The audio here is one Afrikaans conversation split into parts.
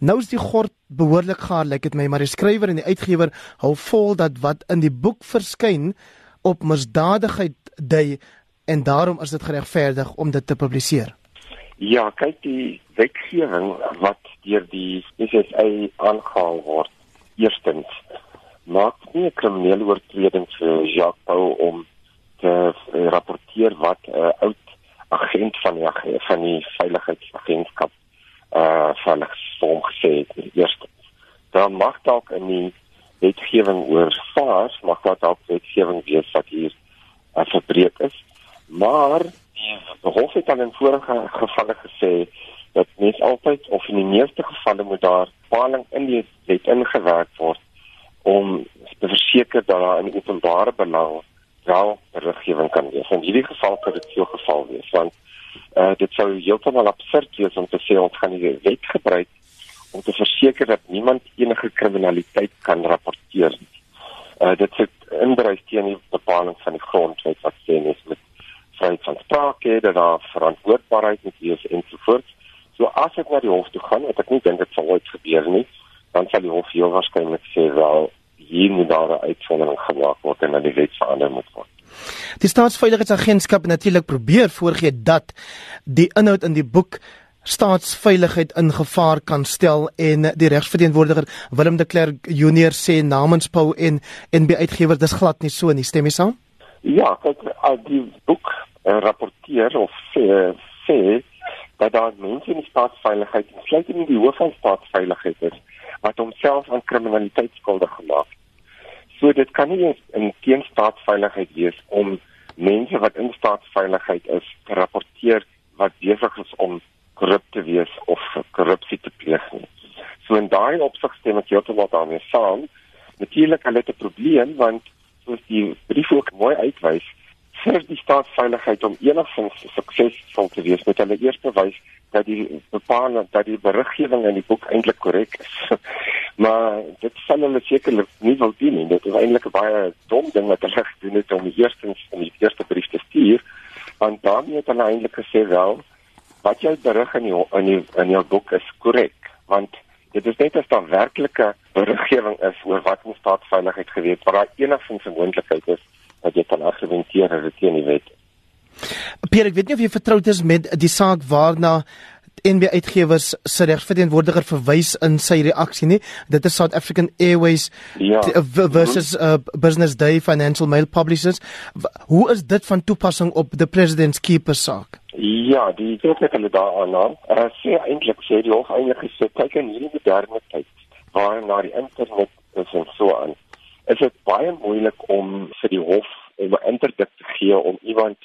Nou is die gord behoorlik gaar, lyk dit my, maar die skrywer en die uitgewer hou vol dat wat in die boek verskyn op misdadigheid dui en daarom is dit geregverdig om dit te publiseer. Ja, kyk die wetgewing wat deur die SSA aangehaal word. Eerstens maak nie 'n kriminele oortreding vir Jacques Paul om te uh, rapporteer wat 'n uh, oud agent van die van die veiligheidsagentskap uh van hom gesê het. Eerstens, dan mag dalk in die wetgewing oor SARS mag daar dalk wetgewing wees wat hier uh, verbreek is, maar die hof het dan in vorige gevalle gesê dat mens altyd of in die meeste gevalle moet daar bepaling in die wet ingewerk word om te verseker dat daar in openbare belang wel beriggewing kan wees. In hierdie geval kan dit so geval wees want uh, dit sou heeltemal absurd wees om te sê ons gaan die wet gebruik om te verseker dat niemand enige kriminaliteit kan rapporteer. Uh, dit sit inbreuk teen die bepaling van die grondwet wat sê mens met vryheid van sprake, dat daar verantwoordbaarheid moet wees en so voort. So as ek na die hof toe gaan, wat ek nie dink dit sal ooit gebeur nie, dan sal die hof heel waarskynlik sê wel hier moet daar 'n uitsondering gemaak word en dat die wet verander moet word. Die staatsveiligheidsagentskap natuurlik probeer voorgee dat die inhoud in die boek staatsveiligheid in gevaar kan stel en die regsverteenwoordiger Willem de Klerk Junior sê namens Pau en NB uitgewer dis glad nie so nie stem jy saam? Ja, kyk die boek uh, rapporteer of sê sê dat daar mense in die staatsveiligheid, sluit in die hoof van staatsveiligheid is wat homself aan kriminaliteit skuldig gemaak het. So dit kan nie in teenstaatsveiligheid wees om mense wat in staatsveiligheid is te rapporteer wat besig is om korrup te wees of korrupsie te pleeg nie. So in daai opsig stem ek heeltemal daarmee saam. Natuurlik hulle het 'n probleem want soos die brief ook mooi uitwys, vir die staatsveiligheid om enigstens suksesvol te wees, moet hulle eers bewys dat die bepaal dat die beriggewing in die boek eintlik korrek is. Maar dit sal hulle sekerlik nie wil doen nie. Dit is eintlik 'n baie dom ding wat hulle gedoen het om eerstens in die eerste brief te stuur, want daarmee het hulle eintlik gesê wel wat jy berig in die in die in jou boek is korrek, want dit is net as daar werklike beriggewing is oor wat ons staatsveiligheid geweet, waar daar enigstens 'n moontlikheid is wat jy kan argumenteer dat dit teen die wet is. Pierre, ek weet nie of jy vertroud is met die saak waarna NB uitgewers se regsverteenwoordiger verwys in sy reaksie nie. Dit is South African Airways ja. versus uh, Business Day Financial Mail Publishers. Hoe is dit van toepassing op die president's keeper saak? Ja, die wetlik hulle daar aan. Uh, sê eintlik sê die hof eintlik gesê kyk in hierdie moderne tyd waar na die internet is en so aan. Is dit baie moeilik om vir die hof om 'n interdik te gee om iemand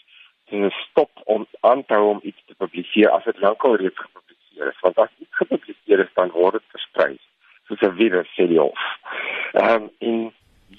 te stop om aan te hou om iets te publiseer as dit lankal reeds gepubliseer is want as iets gepubliseer is dan word dit versprei soos 'n virus sê die hof. Ehm um, in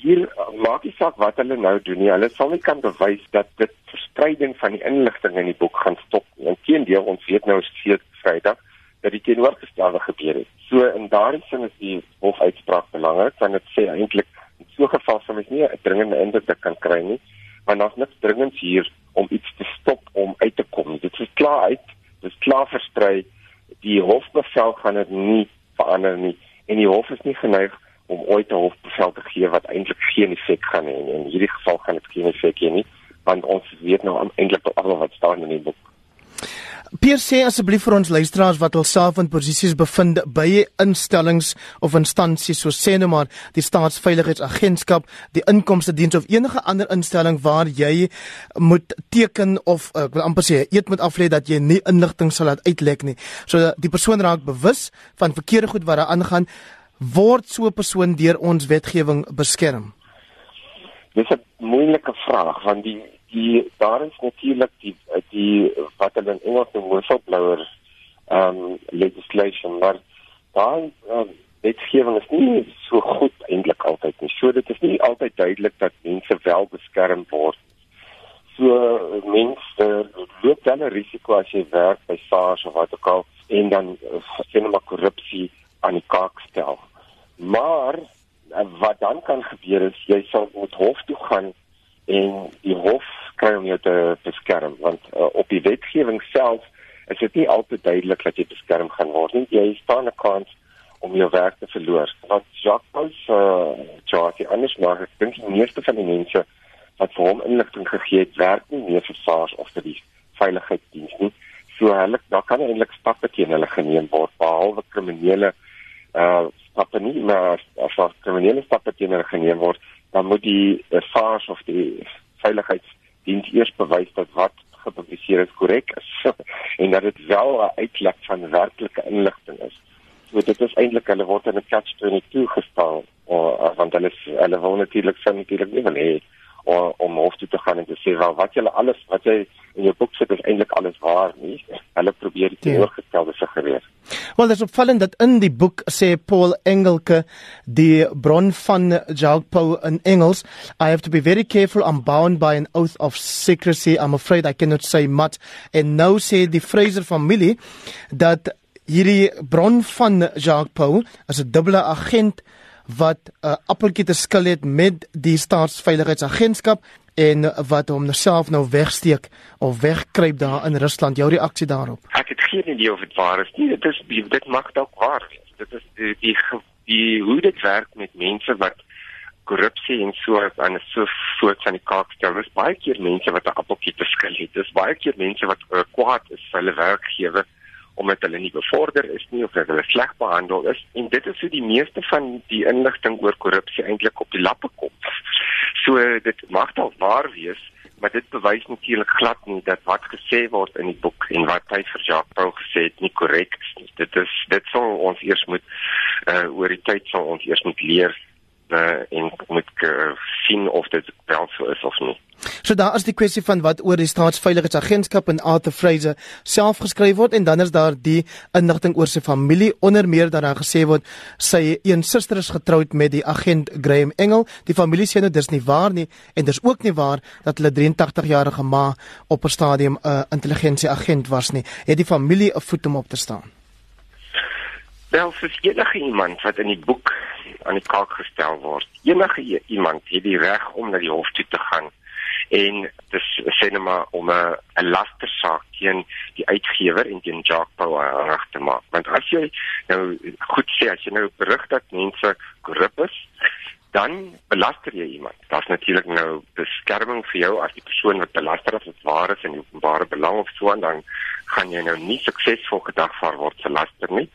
hier maak die saak wat hulle nou doen nie. Hulle sal nie kan bewys dat dit verspreiding van die inligting in die boek gaan stop nie. Inteendeel ons weet nou steeds Vrydag dat dit teenoorgestelde gebeur het. So in daardie sin is die hofuitspraak belangrik want dit sê eintlik in so 'n geval sou mens nie 'n dringende indruk kan kry nie want daar's niks dringends hier om iets te stop om uit te kom. Dit is klaar uit. Dit is klaar versprei. Die hofbevel gaan dit nie verander nie en die hof is nie geneig om ooit 'n hofbevel te gee wat eintlik geen effek gaan hê nie. In hierdie geval gaan dit geen effek hê nie want ons weet nou eintlik al wat staan in die boek. Pierre sê asseblief vir ons luisteraars wat hulself in posisies bevind by instellings of instansies soos sê nou maar die staatsveiligheidsagentskap, die inkomste diens of enige ander instelling waar jy moet teken of ek wil amper sê eet moet aflê dat jy nie inligting sal laat uitlek nie. So die persoon raak bewus van verkeerde goed wat daar aangaan, word so 'n persoon deur ons wetgewing beskerm. Dis 'n moeilike vraag want die die daar is natuurlik die die wat hulle in Engels noem whistleblower um legislation maar daai um, wetgewing is nie so goed eintlik altyd nie. So dit is nie altyd duidelik dat mense wel beskerm word. So mense loop dan 'n risiko as jy werk by SARS of wat ook al en dan sien uh, maar korrupsie aan die kaak stel. Maar uh, wat dan kan gebeur is jy sal moet hof toe gaan en die hof kry om jou te beskerm want uh, op die wetgewing self is dit nie altyd duidelik dat jy beskerm gaan word nie jy staan 'n kans om jou werk te verloor. Wat Jacques se uh, Jacques anders maak, ek dink die meeste van die mense wat vir hom inligting gegee het, werk nie meer vir SARS of vir die veiligheidsdiens nie. So hulle daar kan eintlik stappe teen hulle geneem word behalwe kriminele uh stappe nie, maar as kriminele stappe teen hulle geneem word, dan moet die uh, SARS of die veiligheidsdiens eers bewys dat wat gepubliseer is korrek is en dat dit wel 'n uitlek van werklike inligting is. So dit is eintlik hulle word in 'n catch 22 gestel of want hulle hulle wil natuurlik sê natuurlik nie wil hê om om hof toe te gaan en te sê wel wat jy alles wat jy in jou boek sit is eintlik alles waar nie. Hulle probeer die ja. teenoorgestelde suggereer. Wel, dit is opvallend dat in die boek sê Paul Engelke die bron van Jacques Paul in Engels, I have to be very careful I'm bound by an oath of secrecy. I'm afraid I cannot say much. En nou sê die Fraser familie dat hierdie bron van Jacques Paul as 'n dubbele agent wat 'n uh, appeltjie te skil het met die staatsveiligheidsagentskap en wat hom self nou wegsteek of wegkruip daar in Rusland. Jou reaksie daarop? Ek het geen idee of dit waar is nie. Dit is dit mag dalk waar wees. Dit is die, die die hoe dit werk met mense wat korrupsie en so aan so voort aan die kaak stel. Dis baie keer mense wat 'n appeltjie te skil het. Dis baie keer mense wat uh, kwaad is vir hulle werkgewer omdat hulle nie bevorder is nie of hulle sleg behandel is en dit is hoe die meeste van die inligting oor korrupsie eintlik op die lappe kom. So dit mag dalk waar wees, maar dit bewys natuurlik glad nie dat wat gesê word in die boek en wat hy vir Jacques Pau gesê het nie korrek is nie. Dit is dit sal ons eers moet uh oor die tyd sal ons eers moet leer uh, en moet uh, sien of dit wel so is of nie. So daar is die kwessie van wat oor die staatsveiligheidsagentskap en Arthur Fraser self geskryf word en dan is daar die inligting oor sy familie onder meer dat daar gesê word sy een suster is getroud met die agent Graham Engel. Die familie sê nou dis nie waar nie en dis ook nie waar dat hulle 83 jarige ma op 'n stadium 'n uh, intelligensieagent was nie. Het die familie 'n voet om op te staan? Wel, vir enige iemand wat in die boek aan die kaak gestel word. Enige iemand het die reg om na die hof toe te gaan en dis sê net maar om 'n 'n lastersaak teen die uitgewer en teen Jacques Pau reg te maak. Want as jy nou goed sê as jy nou berig dat mense korrup is, dan belaster jy iemand. Daar's natuurlik nou beskerming vir jou as die persoon wat belaster is, wat waar is in openbare belang of so en dan gaan jy nou nie suksesvol gedagvaar word vir laster nie.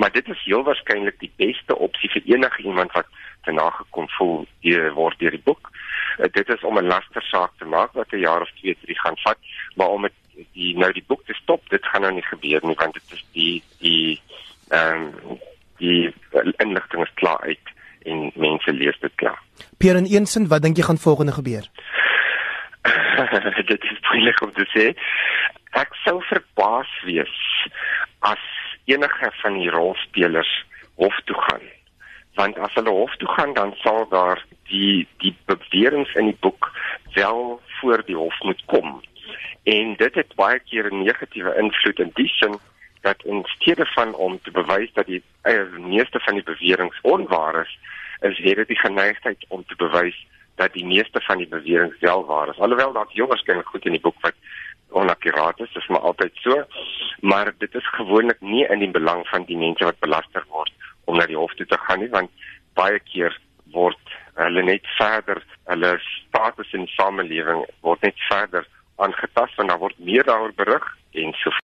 Maar dit is heel waarskynlik die beste opsie vir enige iemand wat te nagekom voel die word deur die boek. Uh, dit is om 'n lastersaak te maak wat 'n jaar of 2, 3 gaan vat, maar om het, die nou die boek te stop, dit gaan nou nie gebeur nie want dit is die die ehm um, die inligting is klaar uit en mense lees dit klaar. Pierre en Eensin, wat dink jy gaan volgende gebeur? dit is moeilik om te sê. Ek sou verbaas wees as enige van die rolspelers hof toe gaan. Want as hulle hof toe gaan, dan sal daar die die beweringe in die boek wel voor die hof moet kom. En dit het baie keer 'n negatiewe invloed in die sin dat in steede van om te bewys dat die uh, meeste van die beweringe onwaar is, is dit die geneigtheid om te bewys dat die meeste van die beweringe wel waar is. Alhoewel daar jonges ken goed in die boek wat onakkuraat is, dis maar altyd so, maar dit is gewoonlik nie in die belang van die mense wat belasting word om na die hof toe te gaan nie, want baie keer word hulle net verder, hulle status in die samelewing word net verder aangetast en daar word meer daaroor berig en so